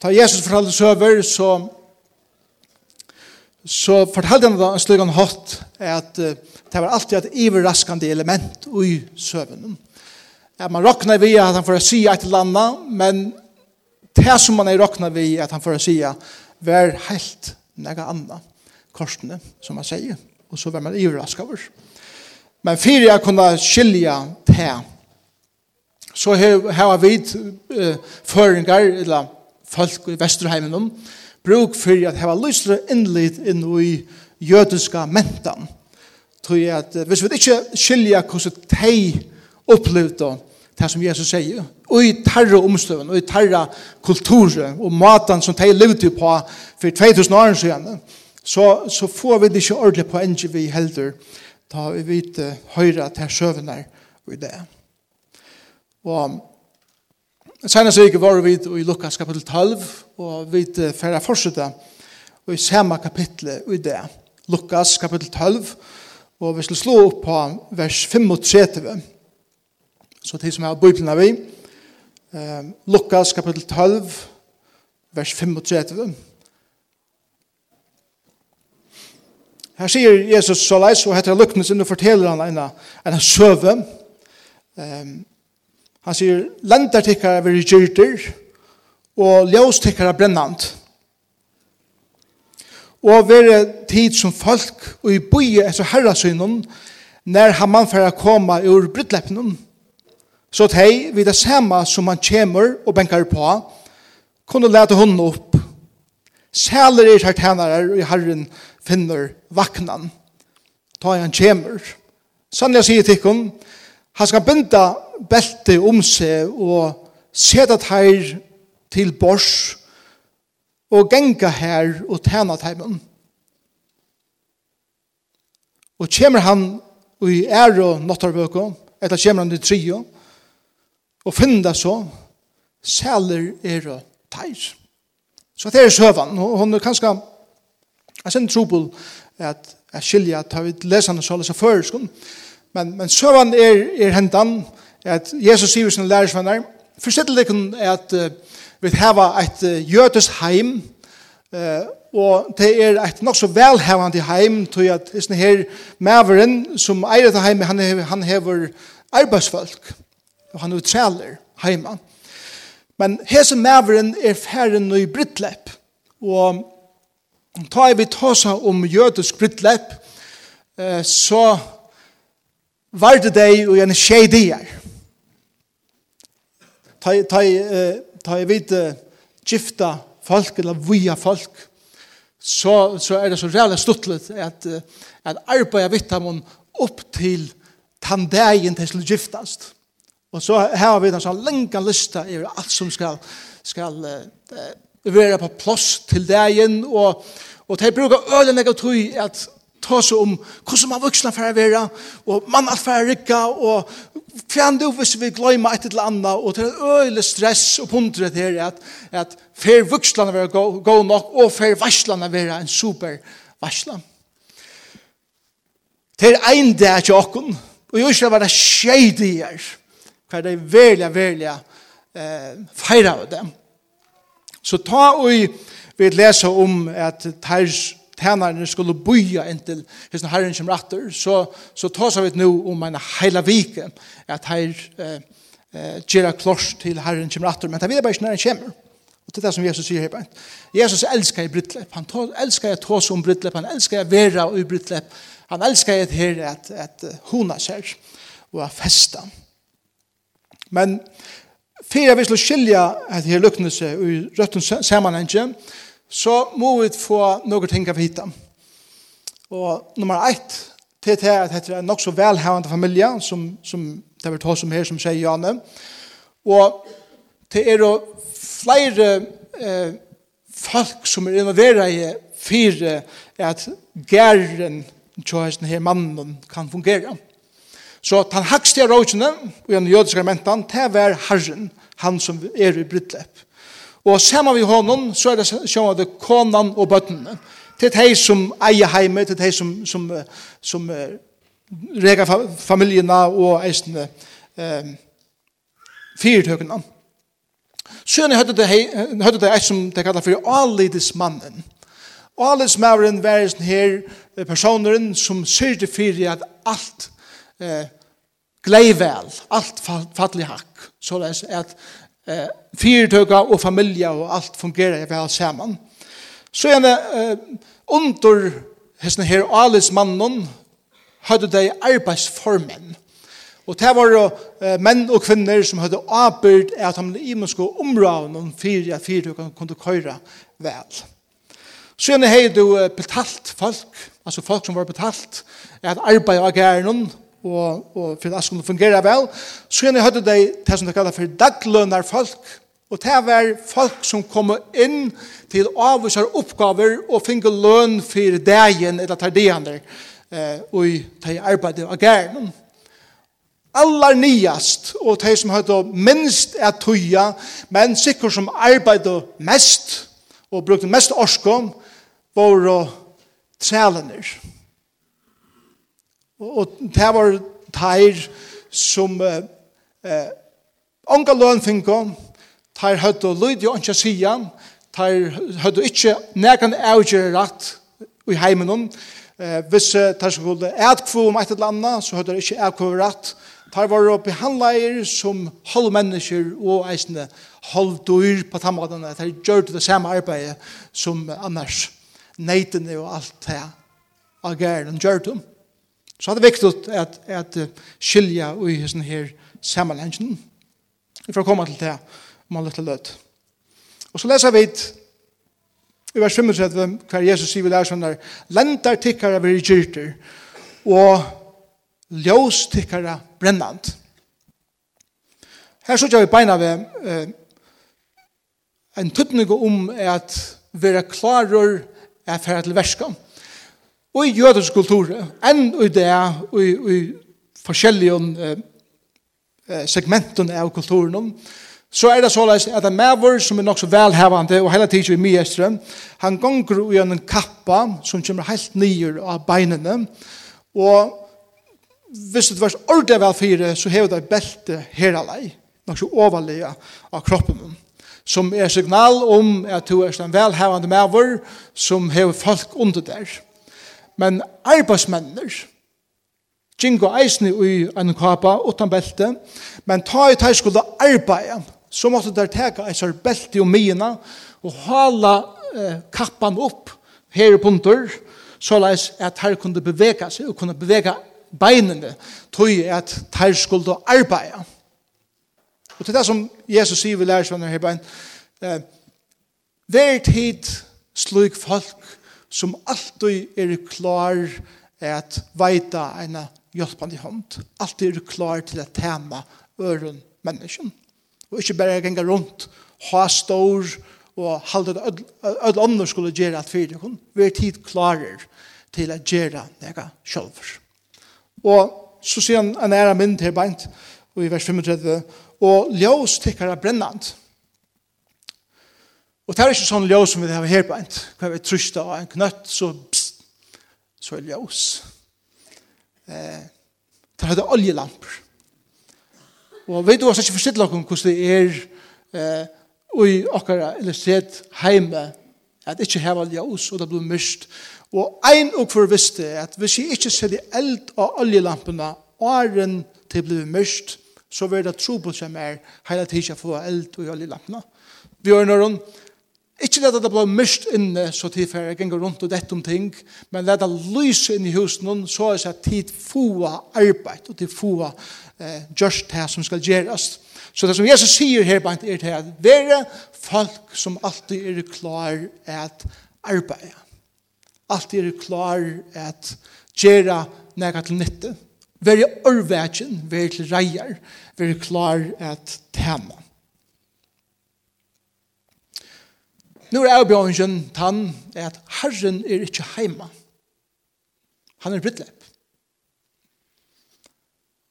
Ta Jesus fortalte søver, så, så fortalte han da en slik han hatt at uh, det var alltid et iverraskende element i søvnen. At man råkna vi at han får si et eller annet, men det som man er råkna vi at han får si var helt nega anna korsene, som man sier. Og så var man iverraskende over. Men fyrir jeg kunne skilja det, så har vi uh, føringar, eller folk i Vesterheimen bruk for at heva lysre innlit inn i jødiska mentan. Tog at hvis vi ikke skilja hvordan de opplevde det som Jesus sier, og i tarra omstøven, og i tarra kulturen, og matan som de levde på for 2000 år siden, så, så får vi det ikke ordentlig på enn vi heldur, da vi vet høyre til søvnene i det. Og Senast vik var vi i Lukas kapitel 12, og vi færre fortsette i samme kapittel i det. Lukas kapitel 12, og vi skal slå opp på vers 35, så til som er bøyplene vi. Lukas kapitel 12, vers 35. Her sier Jesus så leis, og heter Luknes, og forteller han en, en søve, um, Han sier, lendar er veri gyrtir, og ljós er brennand. Og veri tid som folk, og i boi etter herrasynun, når han man fyrir koma ur brytleppnum, så at hei, vid det samme som han kjemur og benkar på, kunne lete hunden opp. Sæler er her tænare, og i herren finner vaknan. Ta han kjemur. Sannlega sier tikkum, Han skal binda belte om seg og seta teir til bors og genga her og tæna teimen. Og kjemmer han i ære nåttarvøkå, etter kjemmer han i trio, og finner så, sæler er og teir. Så det er søvan, og hun er kanskje, jeg synes trobel at jeg skiljer at jeg vil lese henne så, så før, skulle Men, men søvann er, er hendan, at Jesus sier sin lærersvenner, forstittel det kun at uh, vi heva et uh, jødes heim, uh, og det er et nok så velhevende heim, tog at sånne her maveren som eier dette heim, han, hever, han hever arbeidsfolk, og han uttræler heima. Men hese maveren er færre i brittlepp, og tar vi tåsa om jødisk brittlepp, så varde deg og en tjej dier. Ta, ta, ta jeg vid gifta folk eller via folk, så, så er det så reale stuttlet at, at arbeidet vitt av opp til tandegjen til skulle giftast. Og så her har vi en sånn lenge lista i alt som skal, skal uh, være på plass til dagen, og, og de bruker ølen jeg at ta seg om hvordan man vuxna for å være, og man er for å rikka, og fjern du hvis vi gløyma et eller annet, og til øyelig stress og pundret her, at, at fer vuxlene være gå nok, og fer varslene være en super varsla. Det er en dag til åkken, og jeg ikke være det skjeidier, for det er veldig, veldig eh, feira av dem. Så ta og vi leser om at Tars tænarne skulle boja inntil hos herren som ratter, så, så tar vi nå om en heila vike, at her eh, gjør klors til herren som ratter, men det er bare ikke når han kommer. Og det er det som Jesus sier her Jesus elskar i brittlepp, han elsker elskar jeg tås om brittlepp, han elskar jeg vera i brittlepp, han elskar jeg her at, at hona ser og er festa. Men fyrir vi skulle skilja at her lukkne seg i røtten sammanhengen, så må vi få noen ting av hitta. Og nummer ett, til det er at det er nok så velhavende familie, som, som det er to som her, som sier Janne. Og det er jo flere eh, folk som er involveret i fire, at gæren til her mannen kan fungere. Så han hakste av rådene, og den jødiske menten, det er Herren, han som er i Brytlepp. Og sammen vi honom, så er det sjåan det konan og bøttene. Til de som eier heime, til de som, som, som, som reger familiene og eisene uh, fyrtøkene. Sjøen høyde det, det eit som de kallar for alidesmannen. Alidesmaveren var en her personeren som syrte fyrir at alt eh, glei vel, alt fattelig hakk. Så det er at eh, fyrtøka og familie og alt fungerer vel sammen. Så er det eh, under hesten her alismannen hadde de arbeidsformen. Og det var eh, menn og kvinner som hadde avbyrd at de imenske områdene om fire at fire kunne, køre vel. Så gjerne hei du betalt folk, altså folk som var betalt, at arbeid av gæren, og, og for at skulle fungere vel, så gjerne høyde de det som de kallet for daglønner folk, og det var folk som kom inn til avvisar oppgaver og finne løn for dagen eller tardianer eh, og de arbeidet av gæren. Allar nyast, og de som høyde minst er tøya, men sikkert som arbeidde mest og brukte mest orskån, var trælene. Trælener Og det var teir som eh, onga lønfinko, teir høyde og lyd jo ikke sian, teir høyde ikke nekan avgjere rett i heimenon. Eh, hvis teir skulle etkvo om et eller annet, så høyde ikke etkvo rett. Teir var å behandleir som halv mennesker og eisne halv dyr på tammadene. Teir gjør det samme arbeidet som annars. Neitene og alt det. Ageren gjør det. Så det er viktigt at, at skilja i sånne her sammenhengen Vi får komme til det om alle til løt. Og så leser vi i vers 35 hva Jesus sier vi der sånn der Lentar tikkara vi gyrter og ljós tikkara brennant. Her så vi beina ved eh, en tuttning om at vera klarur er ferdig til verskam. Og i jødisk kultur, enn i det, og i, i forskjellige eh, segmenten av kulturen, så er det såleis at en maver som er nok så velhevande og hele tiden i myestre, han gonger i en kappa som kommer helt nyer av beinene, og hvis det var ordentlig vel fire, så hever det belte her alai, nok så overlige av kroppen som er signal om at du er en velhevande maver som hever folk under der. Men arbeidsmenner, Gingo eisne i en kapa utan belte, men ta i teg skulle arbeida, så måtte der teka eisar belte og mina, og hala eh, kappan opp her i punter, så leis at her kunne bevega seg, og kunne bevega beinene, tog at her skulle arbeida. Og til det som Jesus sier vi lærer sånn her bein, eh, Vær tid slik folk som alltid er klar at veita en hjelpende hånd. Alltid er klar til at tema øren mennesken. Og ikke bare ganga rundt, ha stor og halda det alle andre skulle gjøre at fyrir kun. Vi er tid klarer til at gjøre nega sjølver. Og så sier han en æra mynd her beint, og i vers 35, og ljós tikkara brennant. Og det er ikke sånn ljøs som vi har her på en, hva vi trysta av en knøtt, så pst, så er ljøs. Eh, det er høyde oljelamper. Og vet du hva som ikke forstidla om hvordan det er eh, i okkara illustrert sted heime at ikke heva ljøs og det blir myrst. Og ein og for visste at hvis jeg ikke ser det eld av oljelampene åren til blir mørkt, så vil det tro på seg mer hele tiden for eld og oljelampene. Vi har noen Ikke leta det blå mist inne, så tid for jeg ganger rundt og dette om ting, men leta lyse inn i husen, så er det tid få arbeid, og tid få eh, just det som skal gjøres. Så det som Jesus sier her, bare er det at være folk som alltid er klar at arbeide. Alltid er klar at gjøre nægget til nytte. Være ørvægen, være til reier, være klar at tema. nu er avbjørnsen tann er at Herren er ikke heima. Han er brittlepp.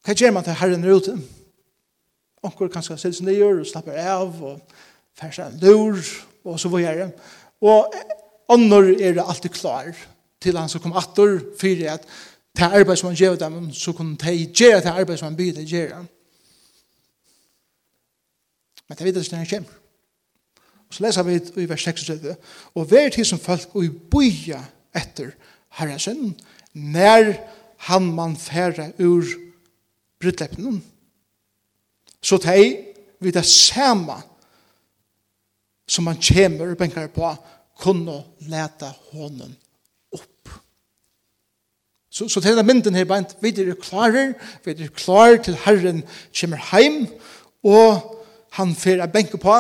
Hva gjør man til Herren er ute? Onkur kanskje sitter sin nyår og slapper av og fær seg en lur og så videre. Og ånder er det alltid klar til han som kom attor fyrir at det arbeid som han gjør dem så kunne de gjøre det arbeid som han byr det gjøre. Men det vet jeg ikke når han kommer. Og så leser vi i vers 36. Og vær tid som folk og boja etter herresen, når han man færre ur brudleppen. Så teg vi det samme som man kommer og benker på kunne lete hånden opp. Så, så til denne mynden her bare, vi er klare, vi er klare til Herren kommer hjem, og han fer a benke på,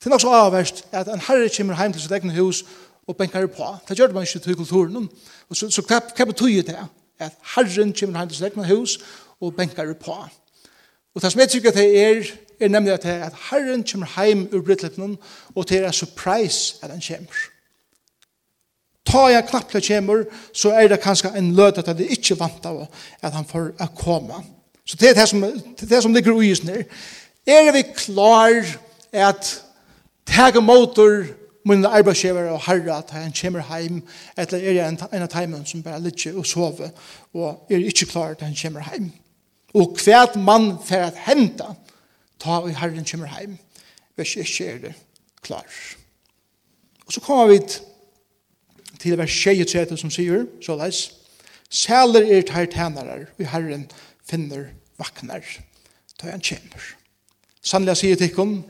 Det er nok så avverst at en herre kommer hjem til sitt egne hus og benker på. Det gjør man ikke til kulturen. Og så, så hva, hva betyr det? At herren kommer hjem til sitt egne hus og benker på. Og det som jeg tykker det er, er nemlig at, at herren kommer hjem ur brittlippen og det er en surprise at han kommer. Ta jeg knapple kommer, så er det kanskje en lød at det ikke vant av at han får komme. Så det er det som, det, er det som ligger i her. Er vi klar at Tega motor mun arbeidsgiver og herra at han kommer heim eller er jeg en en av timen som bare ligger og sover og er ikke klar at han kommer heim. Og hvert mann for at henta ta og herren kommer heim hvis ikke er det klar og så kommer vi til vers 23 som sier så leis Sæler er tar tænare, og herren finner vaknar, da han kjemur. Sannlega sier tikkum,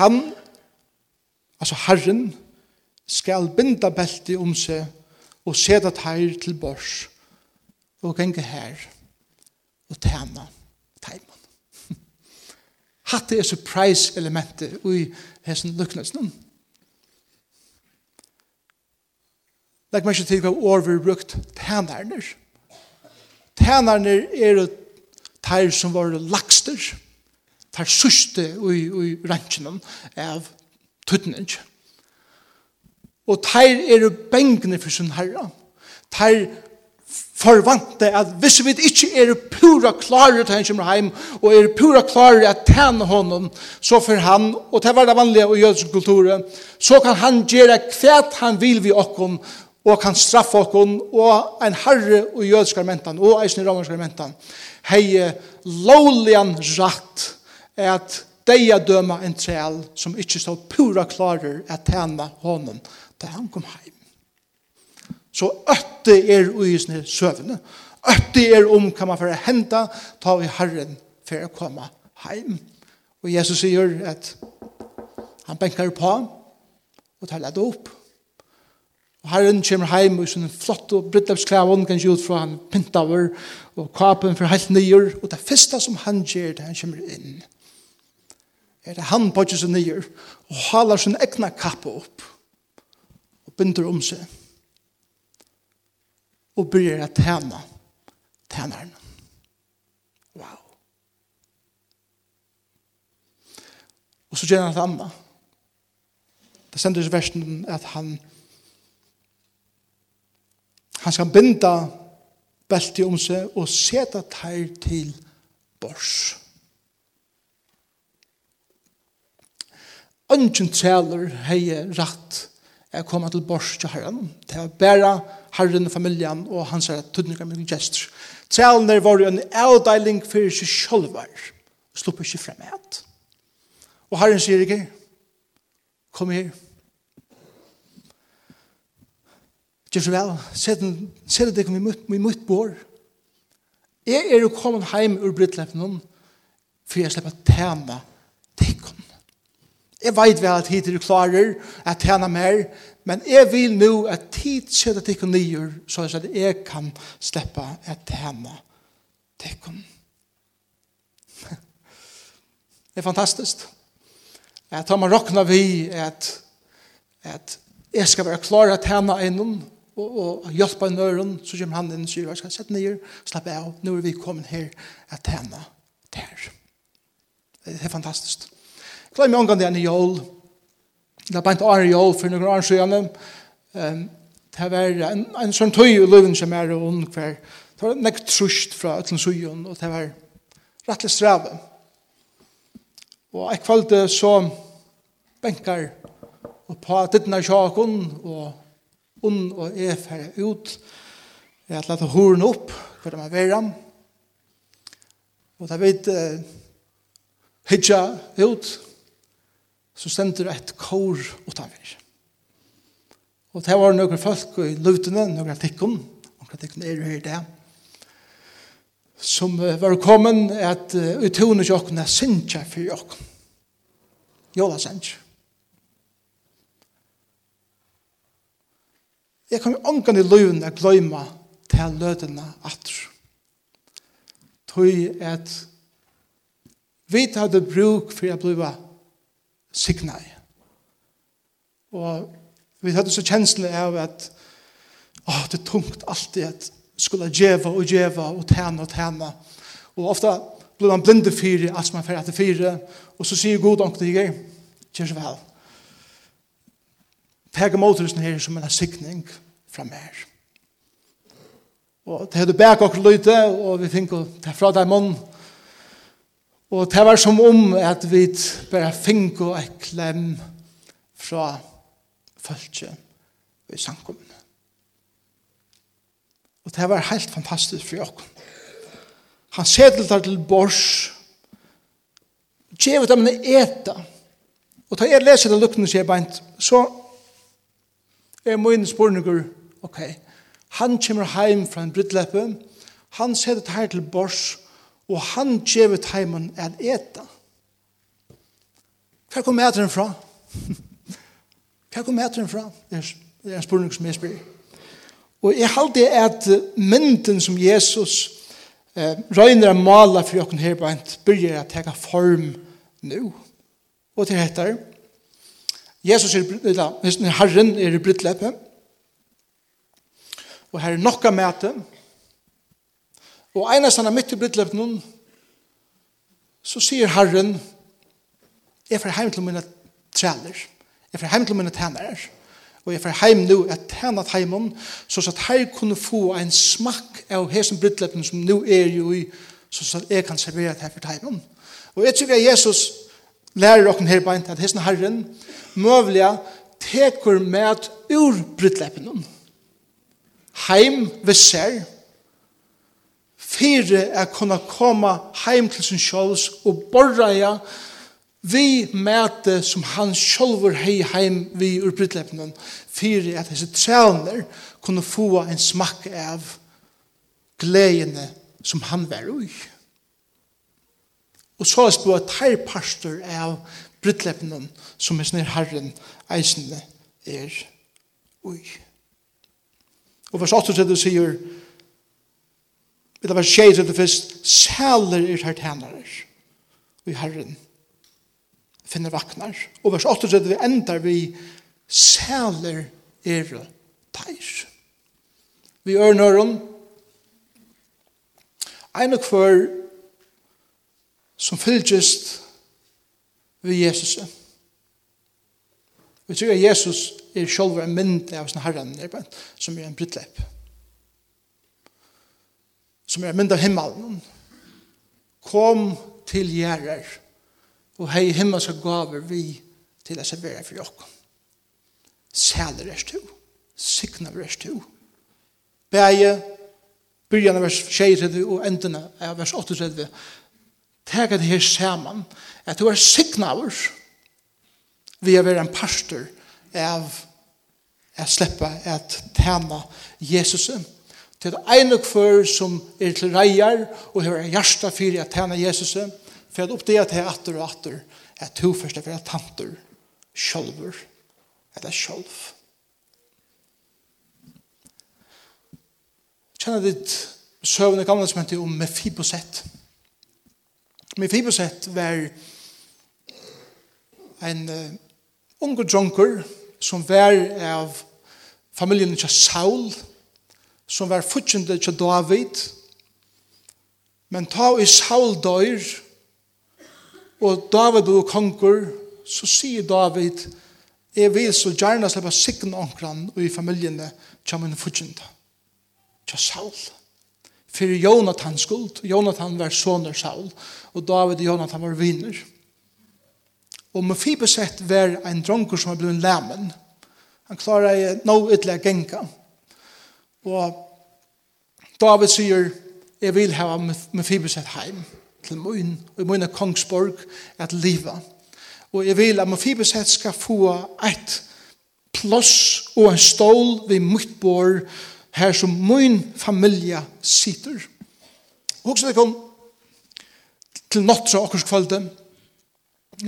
han altså Herren, skal binda belti om seg og seta teir til bors og genge her og tæna teimen. Hatt er surprise-elementet i hessen lukknesen. Legg meg ikke til hva år vi brukt tænarner. Tænarner er teir som var lakster, teir suste i, i rannsjonen av tøtning. Og teir er bengne for sin herra. Teir forvante at hvis vi ikke er pura klare til han kommer heim, og er pura klare at tjene honom, så for han, og det var det vanlige i jødisk kulturen, så kan han gjøre hva han vil vi okkom, og kan straffe okkom, og en herre i jødisk armentan, og eisen i romersk armentan, hei lovlian rett, at deia døma en trel som ikkje stod pura klarer at tæna honom da han kom heim. Så ötte er uisne søvne. Ötte er om kan man færa henta ta vi herren for å komme heim. Og Jesus sier at han benkar på og tar ledd opp. Og herren kommer heim og sånn flott og bryllupsklæven kan ut fra han pintaver og kapen for helt nyer. Og det første som han gjør det han kommer inn er det han bøtje seg nyer og halar sin egna kappe opp og binder om seg og begynner at tjene tjeneren. Wow. Og så gjør han et annet. Det sender seg versen at han han skal binda beltet om seg og seta teir til bors. ønsken treler hei rett er kom til bors til herren. Det var bare herren og familien og hans er tøtninger med gester. Trelene var jo en avdeiling for seg sjølver. Slupper ikke frem et. Og herren sier ikke, kom her. Gjør så vel, se det deg vi møtt bor. Jeg er jo kommet hjem ur Brytlepen, for jeg slipper tema Jeg vet vel at hit er klarer at tjene mer, men jeg vil nå at tid skjøter til kun nyer, så at jeg kan slippe at tjene til kun. Det er fantastisk. Jeg tar meg råkna vi at, at jeg skal være klar at tjene innom, og, og hjelpe en øren, så kommer han inn og sier, jeg skal sette nyer, slappe av, nå er vi kommet her at tjene der. Det er fantastisk. Klem jeg omgang det enn i jól. Det er bænt åren i jól for noen år siden. Det var en, en sånn tøy i løven som er ond hver. Det var nek trusht fra Øtlen Sujon, og det var rettelig strave. Og jeg kvalte så benkar og på dittna sjakon og ond og er fer ut. Jeg har lagt horen opp for hver er vera. Og da vet uh, hitja ut så stender et kår utenfor. Og det var noen folk i lutene, noen tikkene, noen tikkene er jo her i det, som var kommet at utone til er sinja for åkne. Jola sinja. Jeg kan jo ångan i løyvene gløyma til lødene atter. Tøy at vi tar det bruk for å blive signai. Og vi hadde så kjensle av at åh, det er tungt alltid at skulle djeva og djeva og tæna og tæna. Og ofta blir man blinde fyri, alt som man fyrir etter fyri, og så sier god ångte jeg, kjør så vel. Pega motorisen her som en sikning fra mer. Og det hadde bæk okkur løyte, og vi finko, det er fra deg mån, og Og det var som om at vi bare finko et klem fra følge i samkommet. Og det var helt fantastisk for oss. Han sedel der til bors, djevet dem en eta, og ta jeg leser det lukkende, sier beint, så er mine spørninger, ok, han kommer heim fra en brittleppe, han sedel der til bors, og han gjevet heimen at eta. Hva kom eteren fra? Hva kom eteren fra? Det er en spurning som jeg spyr. Og jeg halte at mynden som Jesus eh, røyner og maler for jokken her beint, begynner å teka form nå. Og til heter Jesus er, eller, Herren er i brittleppet, og her er nokka mæte, Og einast han er mitt i brittløpnen, så sier Herren, jeg får heim til mine træler, jeg får heim til mine tænere, og jeg får heim nu at tænat heimen, så at her kunne få en smakk av hesen brittløpnen som nu er jo i, så at jeg kan servere det her for heimen. Og jeg tror at Jesus lærer dere her beint at hesen Herren møvliga tekur med ur brittløpnen. Heim ved ser, fyrir er kunna koma heim til sin sjåls og borraja vi mæte som han sjålver hei heim vi ur brytlepnen fyrir at hese træner kunne få en smakk av gledene som han var ui. Og så er det bare tær pastor av brytlepnen som er snir herren eisende er ui. Og vers 8 sier Vi tar vers skjeit til det først, sæler er her tænare, og i Herren finner vaknar. Og vers 8 til vi endar vi, sæler er teir. Vi ør nøren, ein og kvar som fylgist vi Jesus. Vi tror at Jesus er sjølver en mynd av sin herren, som er en brittlepp som er mynd av himmelen, kom til gjerrer, og hei himmelske gaver vi til å servere for dere. Sæler er stu, sikna er stu. Bæje, byrjan av vers 36 og endene av vers 38, tega det her saman, at du er signaver vi er en pastor av å slippe at tjena Jesusen til ein og kvar som er til reier og har hjärsta fyrir at tjene Jesus for at oppdega til atter og atter at to første for at tanter sjolver eller sjølv Kjenner ditt søvende gamle som heter om Mephiboset Mephiboset var en uh, unge dronker som var av familien til Saul. og som var futsjende til David, men ta i Saul døyr, og David og konger, så sier David, jeg vil så gjerne slippe sikken omkran og i familiene til min futsjende, til Saul. For Jonathan skuld, Jonathan var soner Saul, og David og Jonathan var vinner. Og Mephibosheth var en dronker som var blevet læmen. Han klarer nå ytterligere genka. Og David sier, jeg vil hava Mefiboset heim til min, og i mun kongsborg at liva. Og jeg vil at Mefiboset skal få et plåss og en stål ved mitt bor her som min familia sitter. Og så det kom til nåttra okkurskvalde, og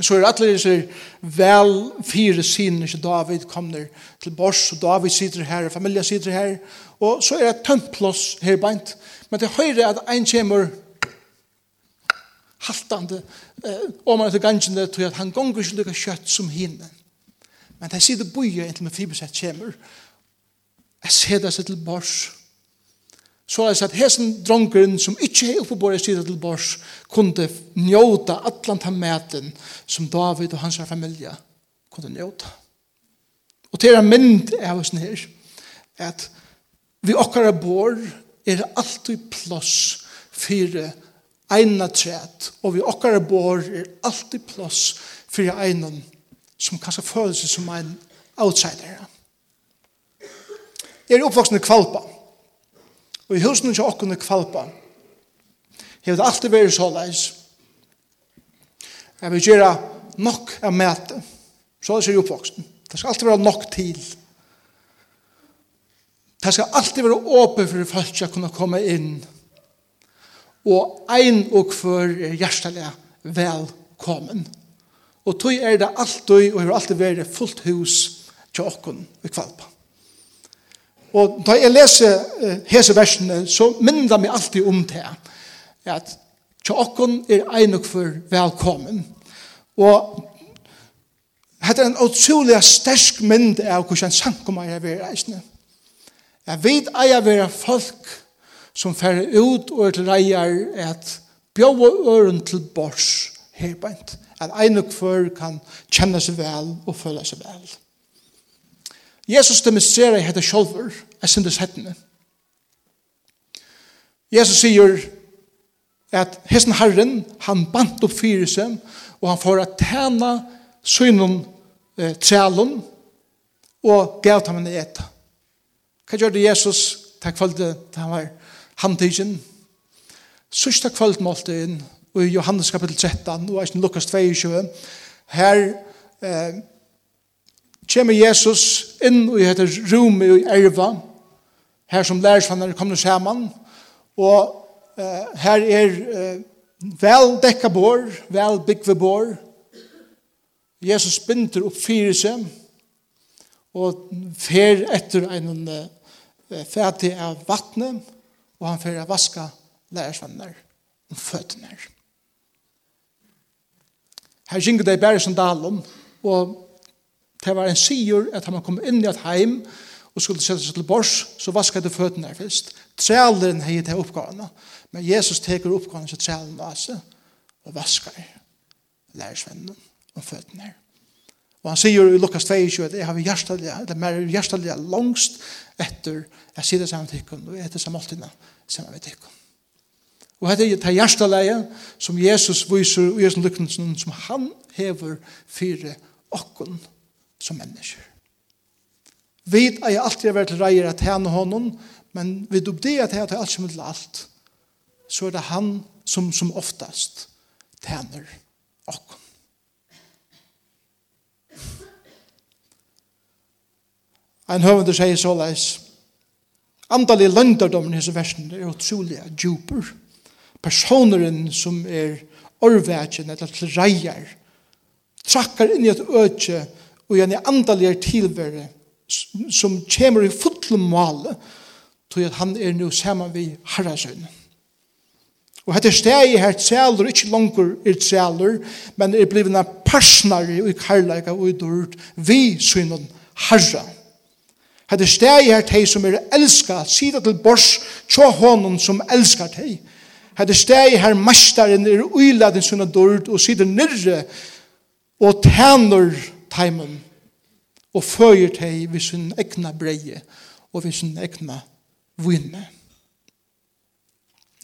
så er alle disse vel fire sinne som David kommer til Bors, og David sitter her, og familien sitter her, og så er det tømt plås her beint. Men det høyre at en kommer haltande eh, om han til gangene til at han gonger ikke lykka kjøtt som hinne. Men det sitter boje inntil med fibersett kommer. Jeg ser det seg til Bors, så er det at hesen dronkeren som ikke er oppe på bordet sida til bors, kunne njóta allan ta meten som David og hans familie kunne njóta. Og til en mynd er hos her, at vi okkar bor er alltid plass for eina træt, og vi okkar bor er alltid plass for einan som kanskje føler seg som en outsider. Jeg er oppvoksen i Kvalpa. Og i husen til åkken kvalpa. Jeg det alltid vært så leis. Jeg vil gjøre nok av mæte. Så er det oppvoksen. Det skal alltid være nok til. Det skal alltid være åpen for folk å kunne komme inn. Og ein og for hjertelig velkommen. Og tog er det alltid, og har alltid vært fullt hus til åkken i kvalpa. Og da jeg leser uh, hese versene, så minner det meg alltid om det. At tjokken okkon er einog for velkommen. Og det er en utrolig stersk mynd av hvordan sankommer eier vi reisende. Jeg vet at jeg vi folk som fer ut og er til reier at bjóa øren til bors herbeint. At einog for kan kjenne seg vel og føle seg vel. Jesus demonstrerer i hette sjolver, jeg syndes hettene. Jesus sier at hessen herren, han bant opp fyrisen, og han får at tæna synen eh, trælen, og gav ham en eta. Hva gjør det Jesus, til for det, han var handtidgen, Sørste inn, og i Johannes kapitel 13, og i Lukas 22, her eh, kommer Jesus inn i dette rommet i erva, her som lærersvannerne kommer sammen, og eh, her er uh, vel dekka bor, vel byggve bor. Jesus binder opp fire seg, og fer etter en uh, fætig av vattnet, og han fer av vaska lærersvannerne om føttene. Her synger det bare sandalen, og Det var en sigur at han kom inn i et heim og skulle sette seg til bors, så vaskade føttene her først. Træleren hei til oppgavene. Men Jesus teker oppgavene til træleren av seg og vaskar lærersvennen om føttene her. Og han sier i Lukas 22 at jeg har hjertelig, eller mer hjertelige langst etter jeg sier det sammen til henne, og etter samme alltid sammen med henne. Og dette er det hjertelige som Jesus viser og Jesus lykkende som han hever fire okken som mennesker. Vi er alltid vært til reier at henne honom, men vi dub det at henne alt som er alt, så er det han som som oftast tæner oss. En høvende sier såleis, Andalig løndardommen i disse versene er utrolig djuper. Personeren som er orvætjen eller til reier, trakkar inn i et øtje og en andalig tilvære som kommer i fotlom mål til at han er nå sammen vi herresøyne. Og dette stedet her træler, ikke langer er træler, men er blevet en personer i karlaga og i dørt vi synen herre. Hette steg her teg som er elsket, sida til bors, tjå hånden som elskar teg. Hette steg her mastaren er uiladen sunna dørt og sida nyrre og tæner teimen og føyer teg ved sin egna breie og ved sin egna vinne.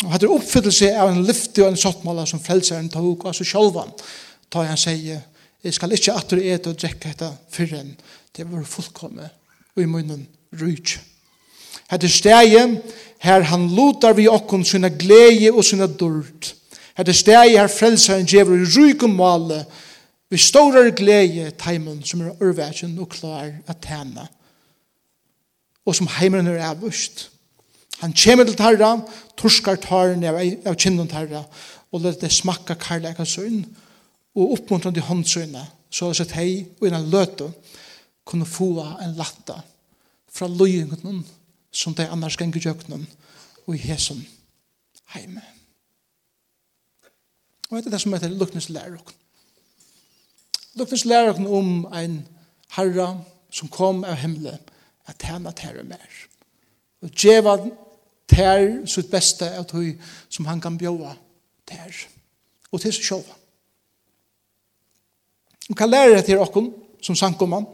Og hadde oppfyllelse av en lyfte og en sottmåla som frelseren tog altså seg da han sier, jeg skal ikke atter et og drekke dette fyrren, det var fullkomme, og i munnen ryk. Hette steget, her han lotar vi okkon sina glede og sina durt. Hette steget her frelseren gjever i rykum male, og Vi stårar glede teimen som er urvægen og klar at tjene. Og som heimen er avvust. Han kommer til tarra, torskar tarren av kinnen tarra, og let det smakka karlæka søgn, og oppmuntran til håndsøgna, så at hei og innan løte kunne få en latta fra løyngnen som de annars ganger jøknen og i hesen heime. Og det er det som heter Luknes lærokken. Lukkvis lærer oss om en herre som kom av himmelen at tjene tære mer. Og djeva ter sitt beste av tog som han kan bjåa ter. Og til seg sjåva. Og hva lærer det til okken som sankoman?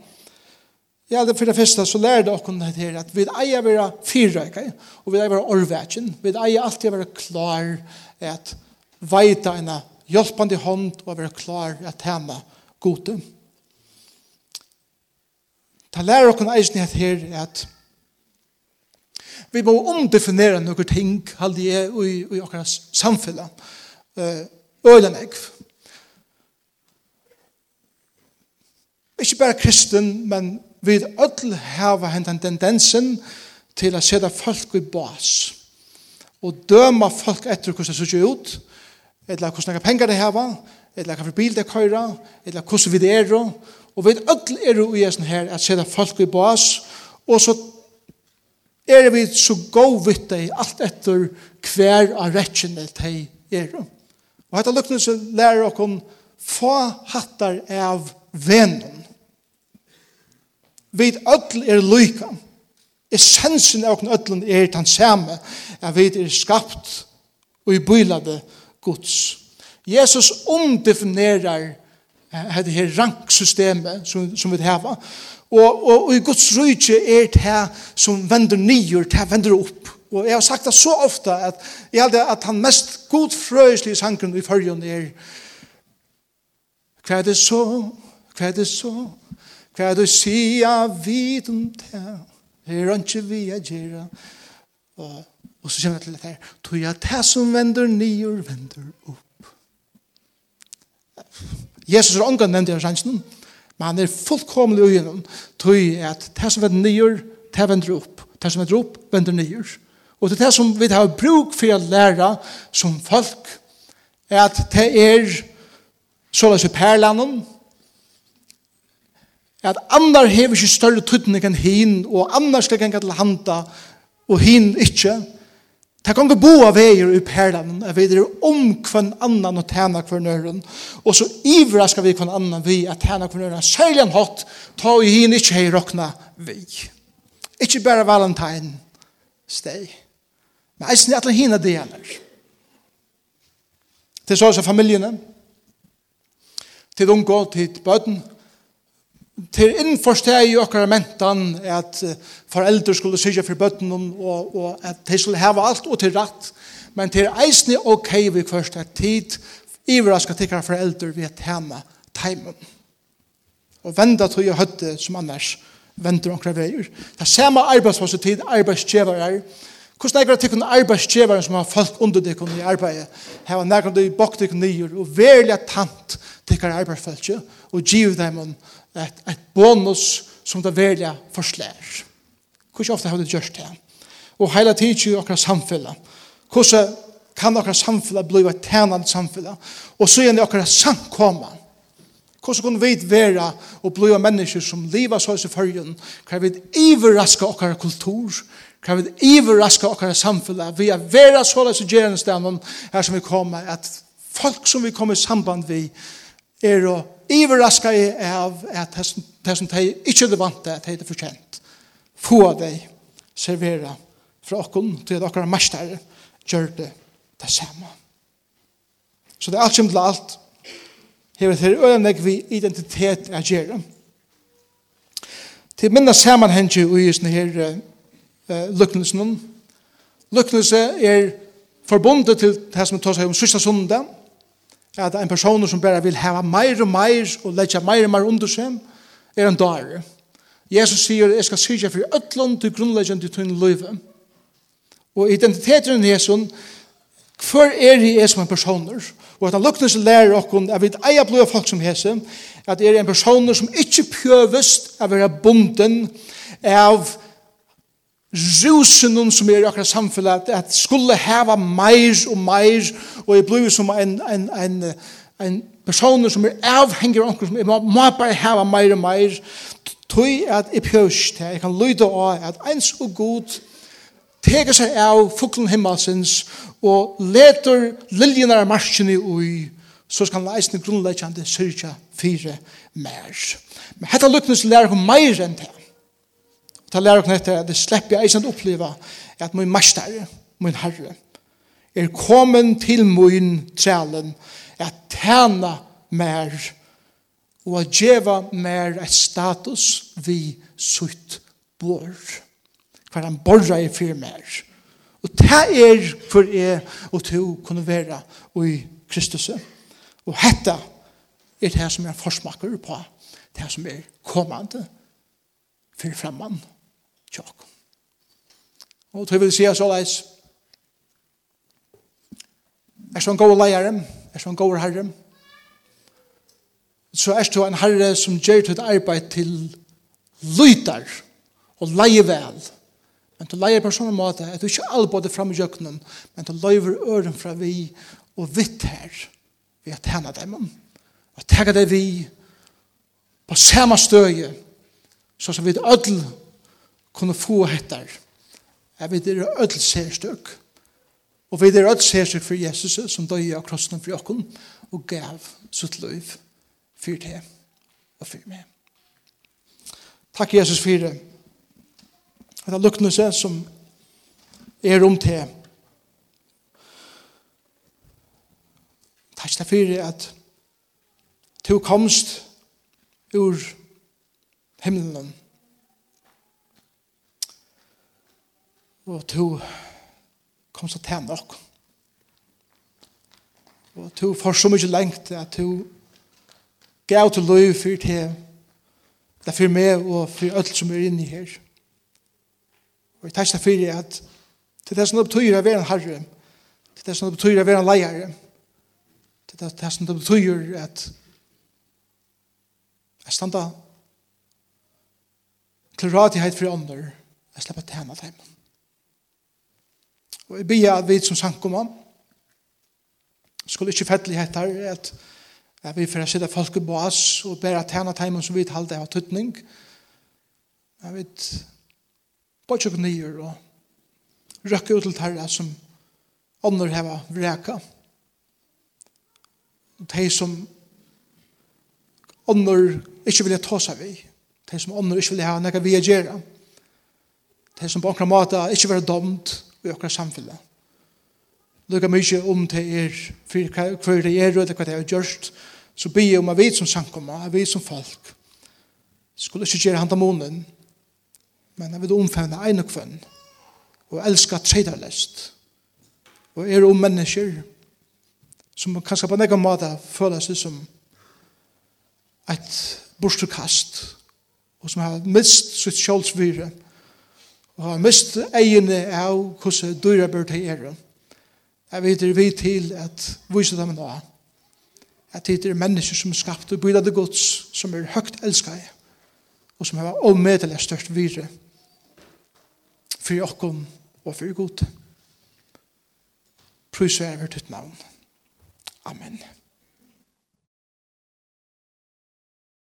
Ja, det for det første så lærer det okken det til at vi eier være fyrrøyke, og vi eier være orvætjen, vi eier alltid være klar at veita en hjelpande hånd og være klar at tjene gode. Ta lærer okkur eisen at her at vi må omdefinere noen ting halde jeg i, i okkara samfella øylen ekv ikke bare kristen men vi ødel hava hentan tendensen til å sette folk i bas og døma folk etter hvordan det ser ut eller hvordan det pengar det hava eller hva for bil det køyra, eller hvordan vi det er, og vi ødel er jo i sånn her, at sette folk i bas, og så er vi så god vitt deg, alt etter hver av rettjene til er. Og dette lukkene så lærer dere få hattar av vennen. Vi ødel er lyka. Essensen av ødelen er den samme, at vi er skapt og i bylade Guds Jesus omdefinerar det her ranksystemet som, som vi har. Og, og, og i Guds rydse er det som vender nyer, det vender opp. Og jeg har sagt det så ofte at jeg hadde at han mest godfrøyslige sangen i følgen er Hva er det så? Hva er det så? Hva er det sia vid om det? Her er vi er gjerra. Og, og så kommer jeg til det her. Tog jeg det som vender nyer, vender opp. Jesus er ångan nevnt i arrangen, men han er fullkomlig ugenom, tog at det som vender nyer, det vender opp. Det som vender opp, vender nyer. Og det er det som vi har bruk for å lære som folk, er at det er så løs i perlanden, at andre hever ikke større tydning enn hin, og andre skal gjenka til handa, og hin ikke, Ta kan gå bo av veier i perlen, at vi er om kvann annan og tjena kvann nøren, og så ivra skal vi kvann annan vi at tjena kvann nøren, særlig en hatt, ta i hin ikke hei rokna vi. Ikke bare valentine, steg. Men eisen er alle hina deler. Til så er familiene, til unge, til bøten, til innforsteg i okkara mentan at foreldre skulle sykja for bøtten og, og at de skulle heva alt og til rett. Men til eisne ok vi først at tid ivraska tikkara foreldre vi at hema teimen og venda tog jeg høtte som annars vender okkara veier det er samme arbeidsfase tid arbeidsgjevarar Hvordan er det tikkun arbeidsgjevaren som har folk under det i arbeidet? Her var nærkant i bak tikkun nyer og verilig tant tykkar arbeidsfeltje, og giv dem et, et bonus som det velja forslær. Hvor ofte har du gjort det? Og heila tid i okra samfella. Hvordan kan okra samfella bli et tænande samfella? Og så er i okra samkomma. Hvordan kan vi være og bli mennesker som lever så i følgen? Kan vi iverraska okra kultur? kan vi iverraska okkara samfunnet vi er vera så i gjerningsstenen her som vi kommer at folk som vi kommer i samband vi er å iverraska i av at det som de ikke er vant til, at det er fortjent. Få av deg servera fra okken til at okkara mestere gjør det det samme. Så det er alt som til alt. Hever til øyne vi identitet er gjerne. Til minna sammanhenge i sånne her uh, lukkelsen. Lukkelse er forbundet til det som tar seg om sørste sundag, at en person som bare vil ha mer og mer og legge mer og mer under seg, er en dag. Jesus sier, jeg skal syrja for øtlån til grunnleggen til tunn løyve. Og identiteten i Jesus, hver er i jeg som en personer? Og at han lukkner seg lærer okkon, at vi eier blod av folk som hese, at er en personer som ikke pjøvest av å være bunden av rusen som er i akkurat samfunnet, at skulle heva meir og meir, og jeg blir som en, en, en, en person som er avhengig av anker, som jeg må, må bare heva meir og meir, tøy at jeg pjøst, jeg kan lyde av at ens og god tega seg av fuklen himmelsens og leter liljene av marsjene ui, så skal han leisne grunnleggjande syrja fire mer. Men hetta lukknes lærer hun meir enn det ta lærer oss etter at det slipper jeg eisen å att at min mestere, min herre, er kommen til min trælen at tjene mer og at djeva mer et status vi sutt bor. Hver han borra i fyr mer. Og det er for jeg og to kunne være i Kristus. Og dette er det som er forsmakker på det som er kommande for fremman tjokk. Og du vil si så leis. Er så en god leier, er så en god herre, så er du en herre som gjør ditt arbeid til lyder og leier vel. Men du leier på en sånn måte at du ikke alle både fram i jøkkenen, men du leier øren fra vi og vitt her vi har tjena dem. Og tega det vi på samme støye, så som vi ødel kunne få hettar. Jeg vet det er ødel særstøk. Og vi er ødel særstøk for Jesus som døg av krossen for jokken og gav sitt liv for det og for meg. Takk Jesus for det. Det er lukknelse som er om til. Takk for det at du komst ur himmelen og to kom så til nok. Og to for så mye lengt at to gav til løy for til det er for meg og for alt som er inne her. Og jeg takker for at til det som det betyr å være en herre, til det som det betyr å være en leiere, til det som det betyr at jeg standa til radighet for ånder, jeg slipper til tjene dem. Og jeg bia at vi som sankumma skulle ikke fettelig hettar at, at vi får sitte folk på oss og bære tjene teimen som vi talte av tøtning. Jeg vet bare ikke nyer og røkke ut til tarra som ånder heva vreka. Og de som ånder ikke vilja ta seg vi. De som ånder ikke vilja ha nekka vi gjøre. De som på ankra mata ikke vil ha domt i okra samfunnet. Lukka mykje om det er, hver det er, og hva det er gjørst, så bygge om at vi som samkomma, at vi som folk, skulle ikke gjøre handamonen, men at vi omfevne ein og kvann, og elska tredalest, og er om mennesker, som kanskje på nekka måte føler seg som et bortstukast, og som har mist sitt sjålsvyre, og og har mist egene av hvordan dyrer bør til er. Jeg vet vi til at vise dem nå at det er mennesker som er skapt og bydde det gods som er høyt elsket og som har omedelig størst vire for åkken og for god. Prøys er vi ditt navn. Amen.